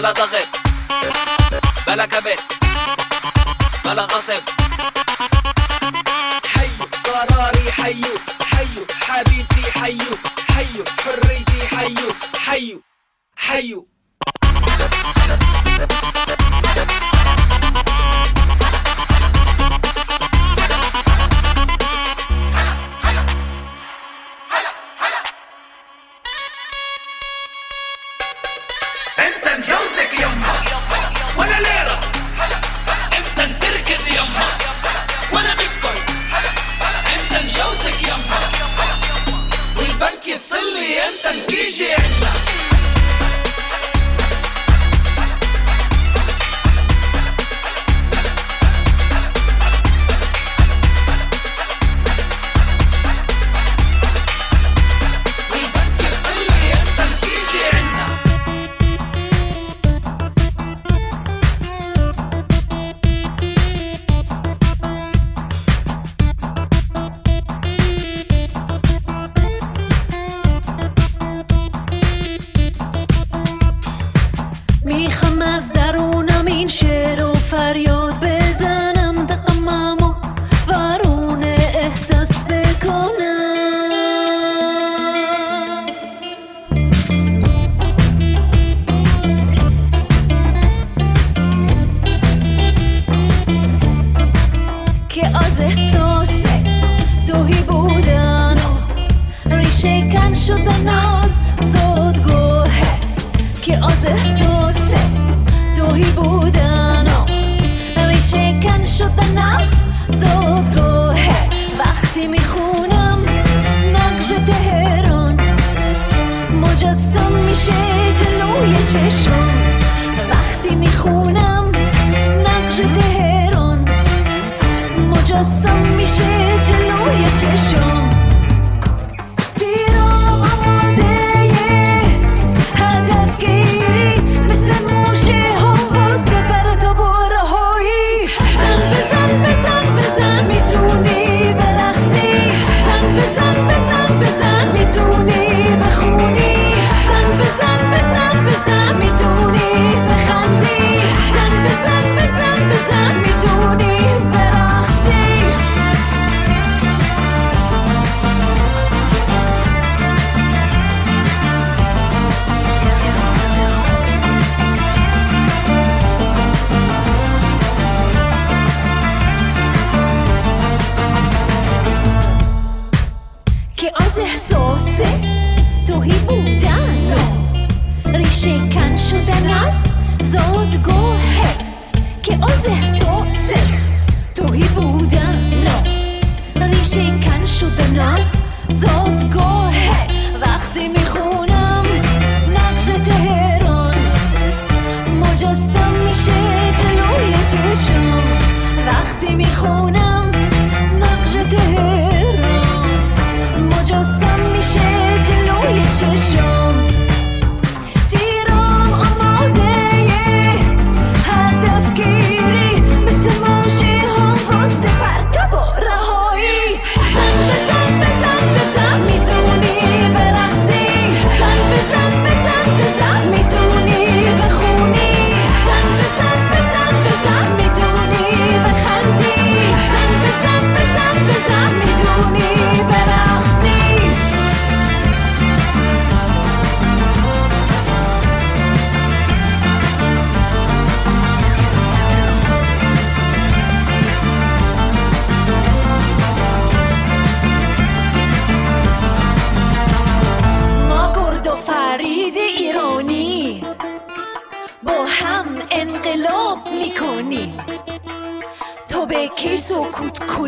Bala Dazem, Bala Kamel, Bala Rasem.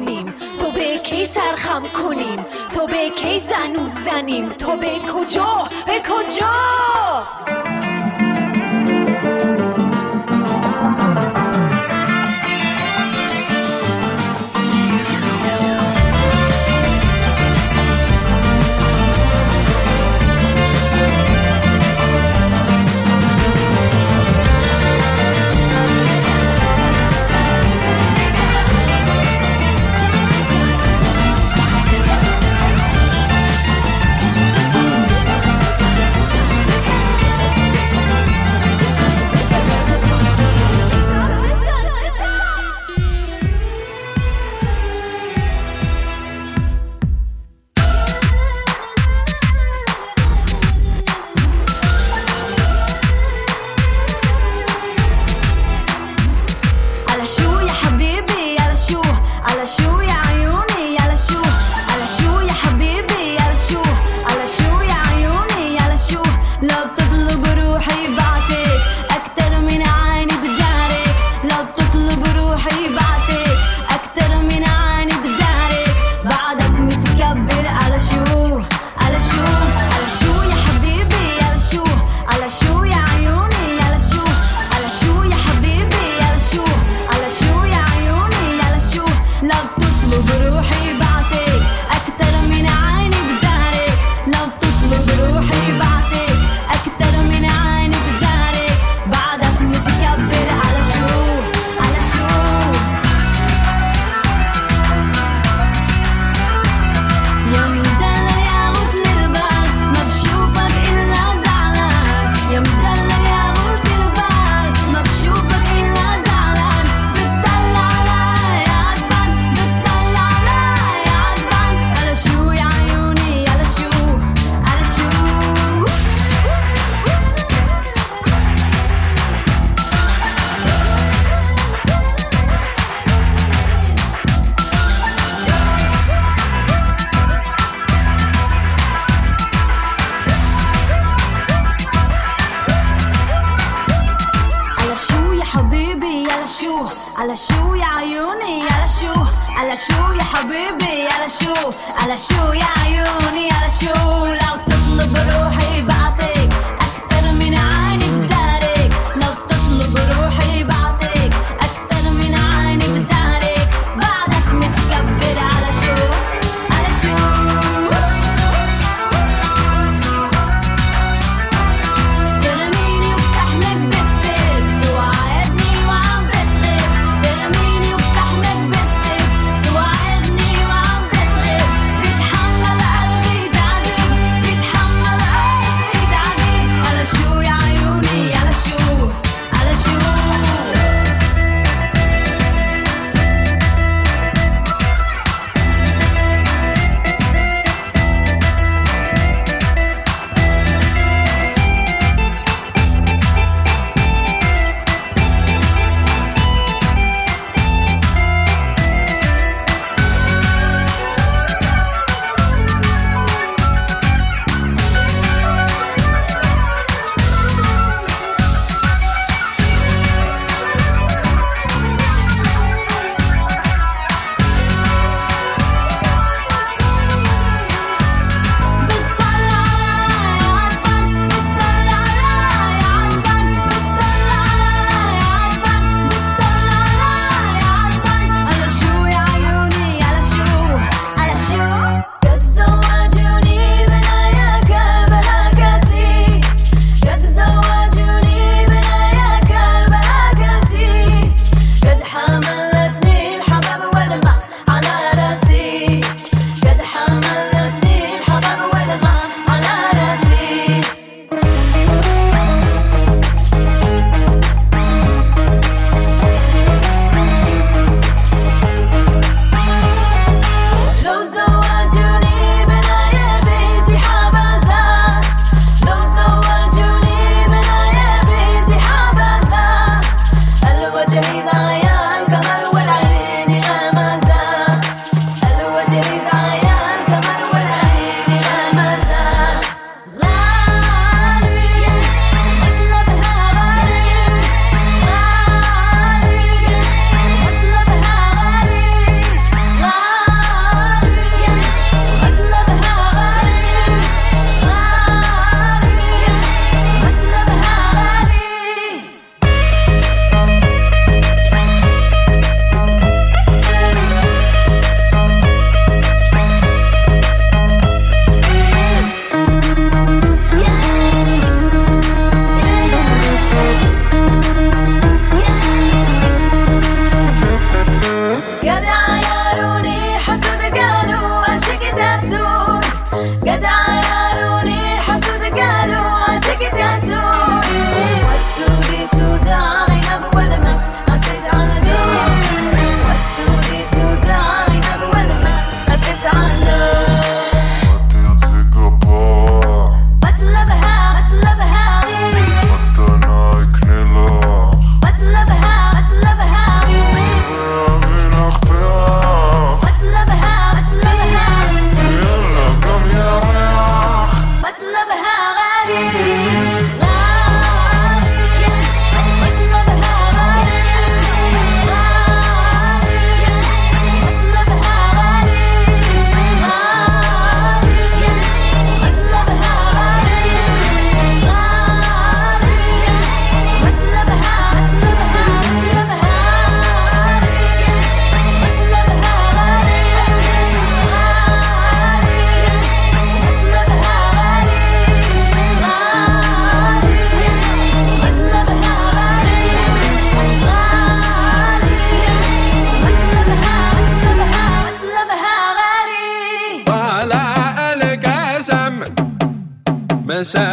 کنیم؟ تو به کی سرخم کنیم؟ تو به کی زنو زنیم؟ تو به کجا؟ به کجا؟ a la sun.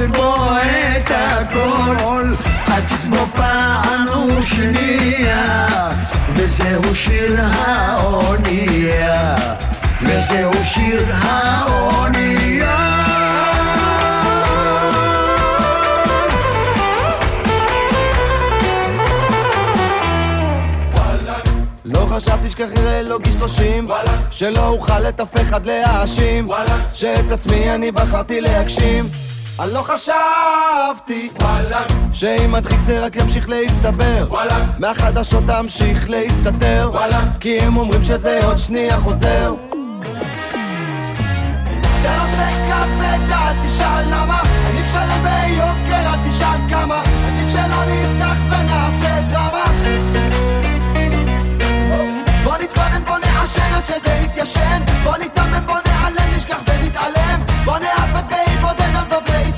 לראות בו את הכל. בו פעם ושנייה, וזהו שיר האונייה, וזהו שיר האונייה. לא חשבתי שככה לו גיל שלושים שלא אוכל אף אחד להאשים שאת עצמי אני בחרתי להגשים אני לא חשבתי שאם מדחיק זה רק ימשיך להסתבר. מהחדשות תמשיך להסתתר. כי הם אומרים שזה עוד שנייה חוזר. זה נושא כבד, אל תשאל למה. עדיף שלום ביוקר, אל תשאל כמה. עדיף שלא נפתח ונעשה דרמה. בוא נתפנן, בוא נעשן עד שזה יתיישן. בוא ניתמם, בוא נעלם, נשכח ונתעלם. בוא באי of hate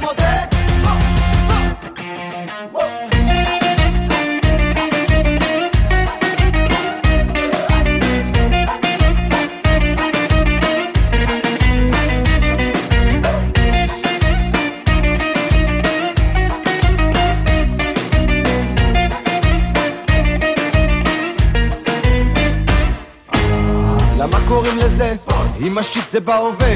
אם השיט זה בהווה.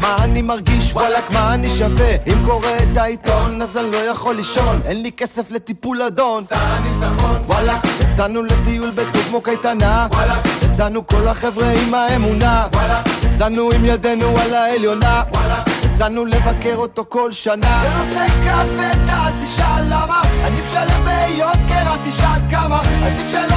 מה אני מרגיש? וואלאק מה אני שווה? אם קורא את העיתון אז אני לא יכול לישון. אין לי כסף לטיפול אדון. שר הניצחון וואלאק יצאנו לטיול בטוב כמו קייטנה. וואלאק יצאנו כל החבר'ה עם האמונה. וואלאק יצאנו עם ידנו על העליונה. וואלאק יצאנו לבקר אותו כל שנה. זה נושא כבד אל תשאל למה. עדיף שלם ביוקר אל תשאל כמה. עדיף שלא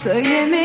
岁月美。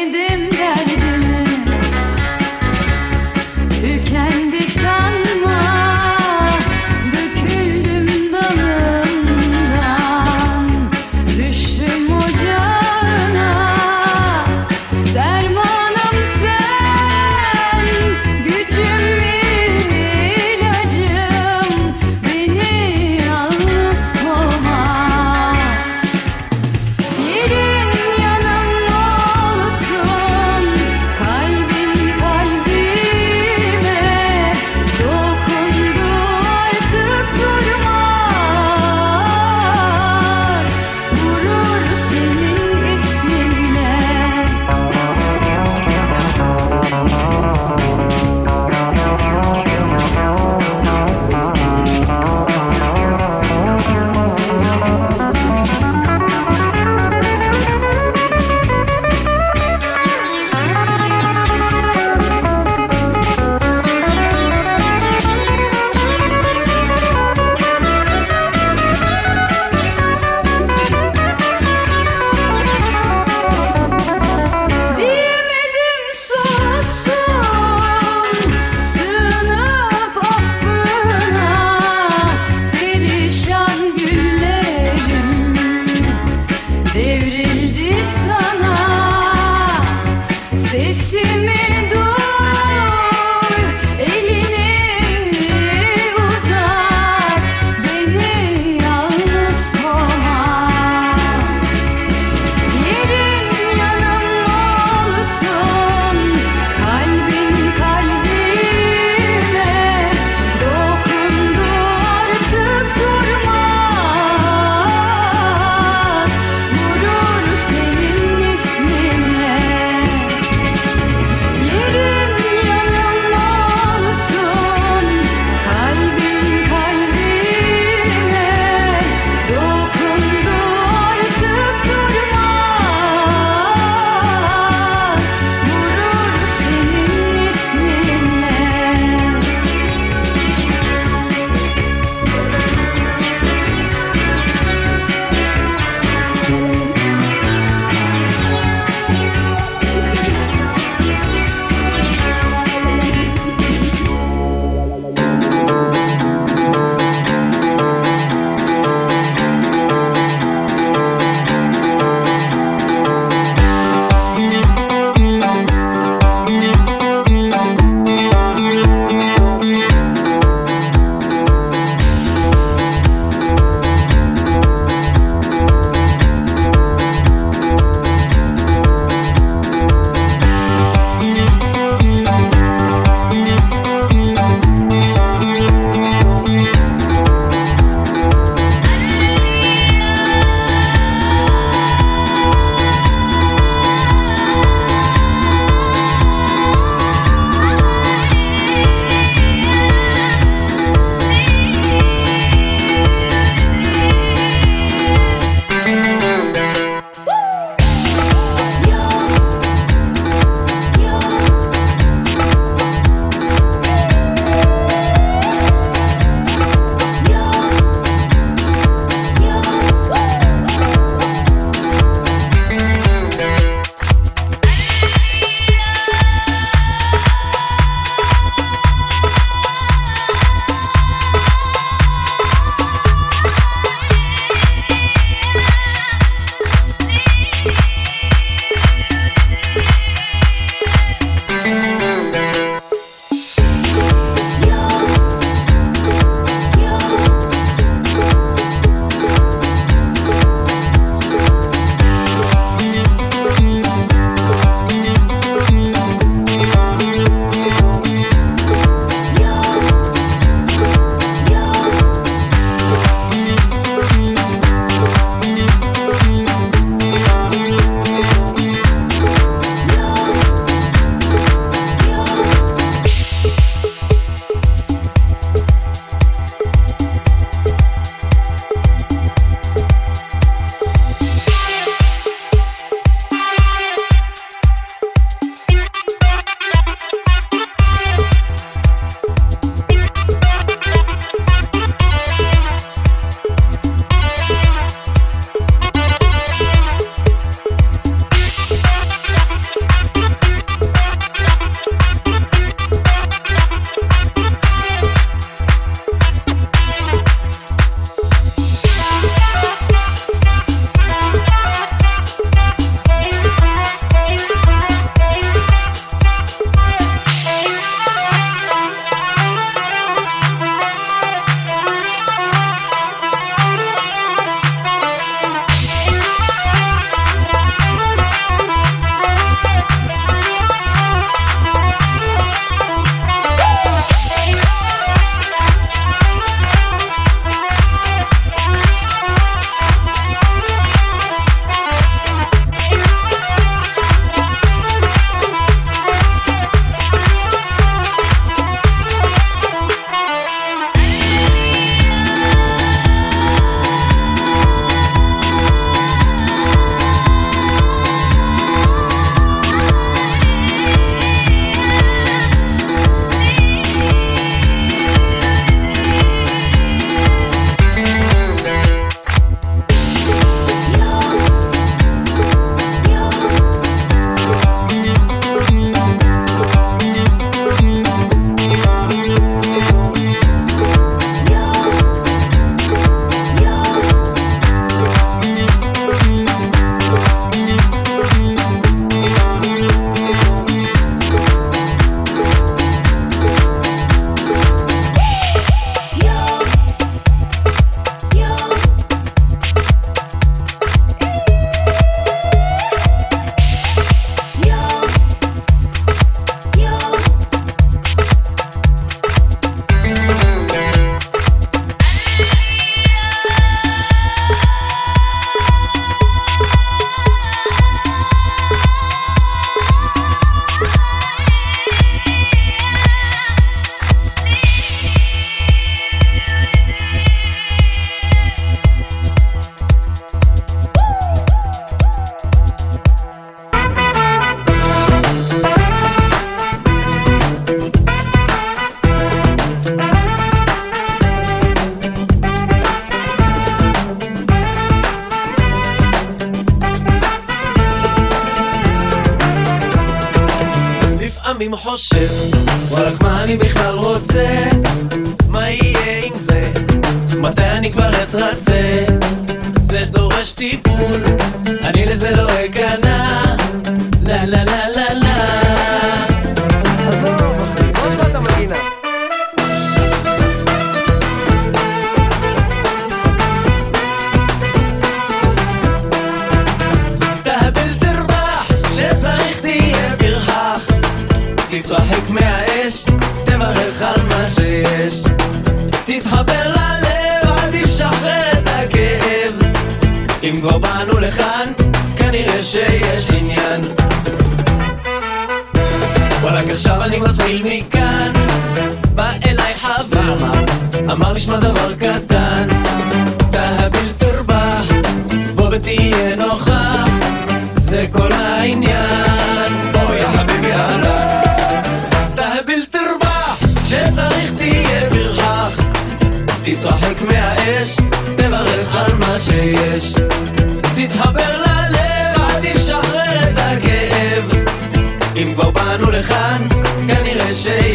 cliche.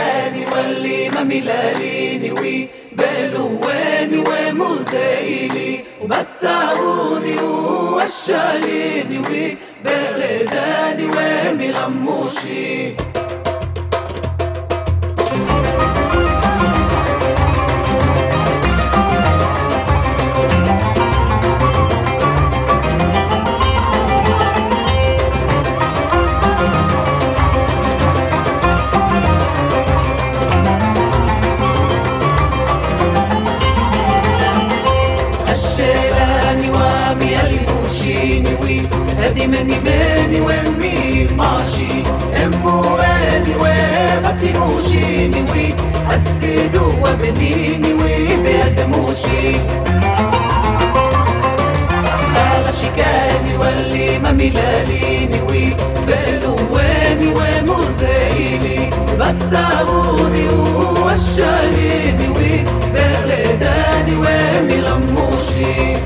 يعني واللي ما ملاليني وبالواني ومزايلي وبتعوني ووشاليني وبغدادي ومغموشي. ماني ماني ماني مين ماشي. أمو أني وبطي موشيني وحسدوا وبديني وبيقدموشي على شكاني واللي ما ملاليني وبلواني ومزايلي بطعوني بغداني وين ومغموشي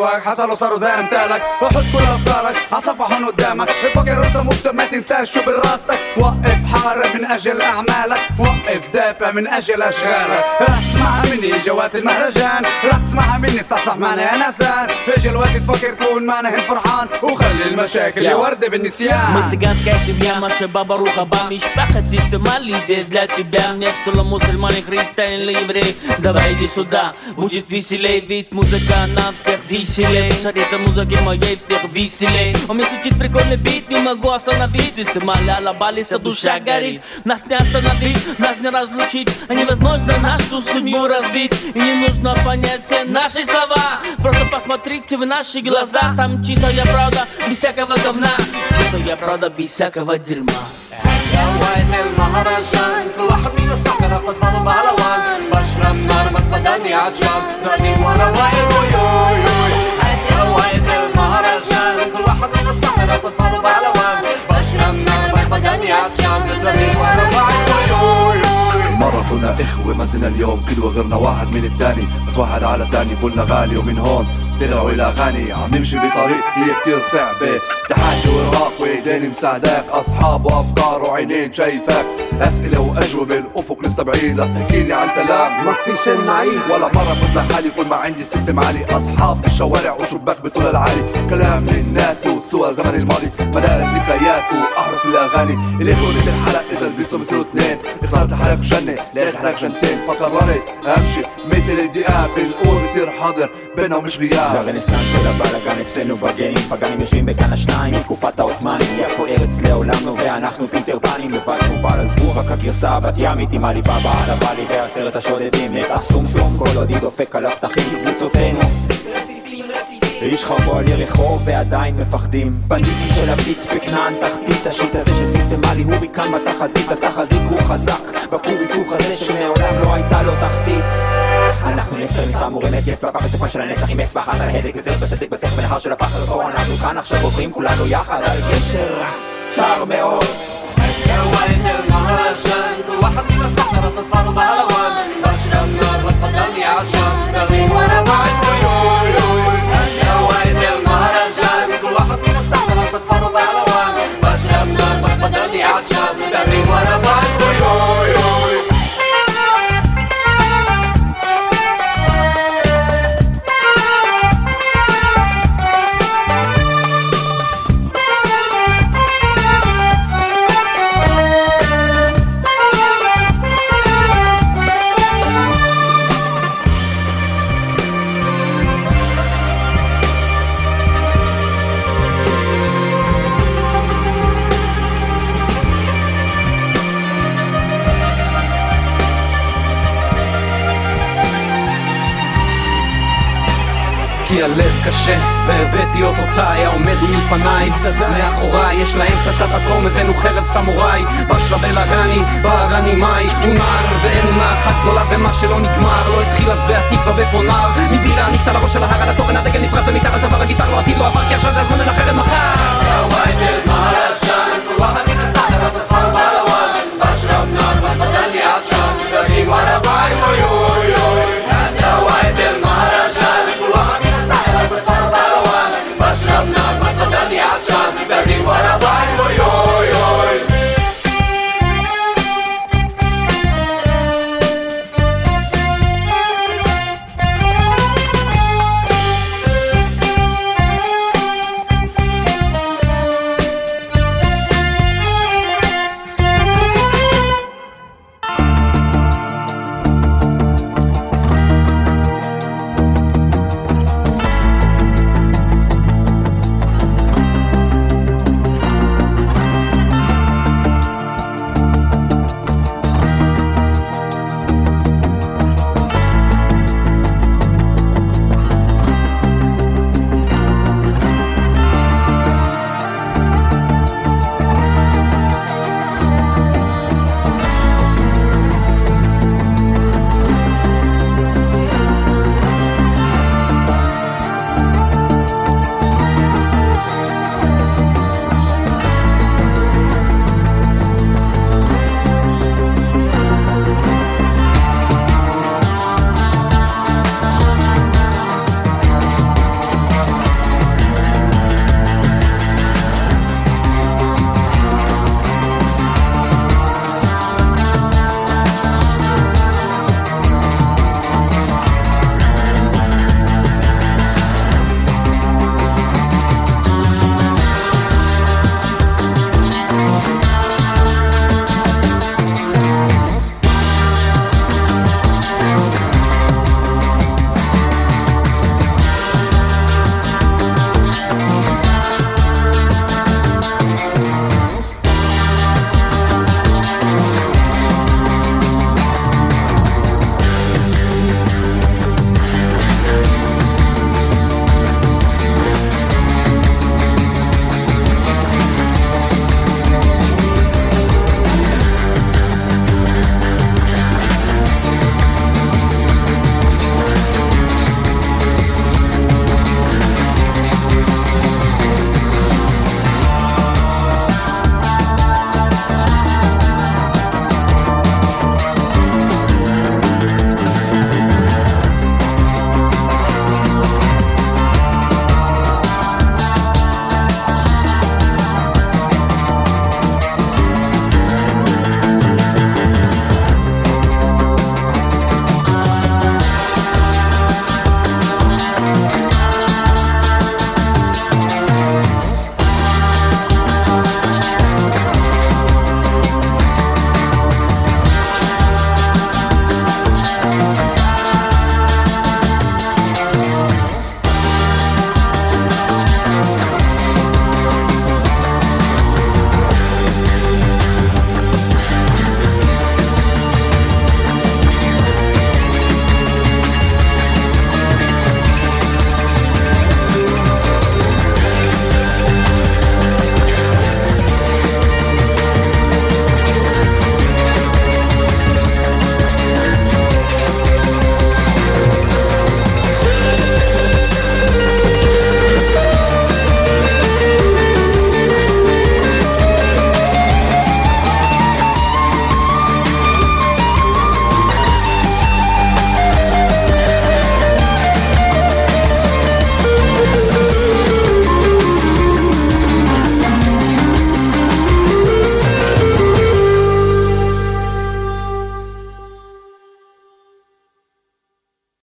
بهواك حصلوا صاروا زي أمثالك. وحط كل أفكارك عصفحهم قدامك. فكر رسم واكتب ما تنساش شو براسك وقف حارب من أجل أعمالك. وقف دافع من أجل أشغالك. راح تسمعها مني جوات المهرجان راح تسمعها مني صح معنا يا نسان اجى الوقت تفكر تكون معنا هن فرحان وخلي المشاكل يا ورده بالنسيان Мы цыганская семья, наша баба Рухаба Мишпаха Тистемали здесь для тебя Не в целом мусульмане, христиане или еврей Давай иди сюда, будет веселей Ведь музыка нам всех веселей Шарит музыки моей всех веселей Он мне звучит прикольный бит, не могу остановить Системали алабалиса, душа горит Нас не остановить, нас не разлучить А невозможно нашу судьбу разбить И не нужно понять все наши слова Просто посмотрите в наши глаза Там чистая правда, без всякого говна Чистая правда, без всякого дерьма وقت المهرجان كل واحد من الصحراء صفر بهلوان بشرب نار بس بدني عطشان نادي ورا باقي ويوي وقت المهرجان كل واحد من الصحراء صفر بهلوان بشرب نار بس بدني عطشان نادي ورا باقي ويوي مرة كنا إخوة ما زلنا اليوم كل وغيرنا واحد من التاني بس واحد على التاني قلنا غالي ومن هون. طلعوا إلى أغاني عم نمشي بطريق هي كتير صعبة تحدي وإرهاق وإيدين مساعداك. أصحاب وأفكار وعينين شايفاك. أسئلة وأجوبة الأفق لسه بعيد. لا تحكي لي عن سلام. ما فيش نعيد ولا مرة قلت لحالي كل ما عندي سيستم عالي. أصحاب بالشوارع وشباك بطول العالي. كلام للناس والسوى زمن الماضي. مدار ذكريات وأحرف الأغاني. اللي خلوني الحلق إذا لبسوا بصيروا اثنين. اخترت حالك جنة. لقيت حالك جنتين. فقررت أمشي. مثل الدقاق بالقوة بتصير حاضر. بينهم مش غياب. זה הרנסאנס של הבלאגן אצלנו בגנים פגנים יושבים בכאן השניים מתקופת העות'מאנים יפו ארץ לעולם ואנחנו פיטר פנים לבד מוגבל עזבו רק הגרסה הבת ימית עם עלי בבא על הוואלי ועשרת השודדים נתח סום סום כל עוד היא דופק על הפתחים קבוצותינו איש חרבו על ירחו ועדיין מפחדים בנדיטים של הביט בכנען תחתית השיט הזה של סיסטמלי הוריקן בתחזית אז תחזיקו חזק בכור היתוך הזה שמעולם לא הייתה לו תחתית אנחנו נפסרים סמורים את אצבע בסופה של הנצח עם אצבע אחת על ההדק וזר בסדק בסך בנהר של הפחד פה אנחנו כאן עכשיו עוברים כולנו יחד על גשר צר מאוד وقت المهرجان كل واحد من الصحراء صفر بهلوان بشرب نار بس بدني عطشان نغني ورا بعض Bumba, הלב קשה והבאתי אותו אותותיי העומד מלפניי מאחוריי יש להם פצצת אטום הבאנו חרב סמוראי בשלבל הרני, אני מאי הוא נער ואין עונה אחת גדולה במה שלא נגמר לא התחיל אז בעתיקווה בפונר מבירה נקטע לראש של ההר על התוכן הדגל נפרץ ומתחת לצבא בגיטר לא עתיד לא עבר כי עכשיו זה הזמן אל החרב מחר Para do you?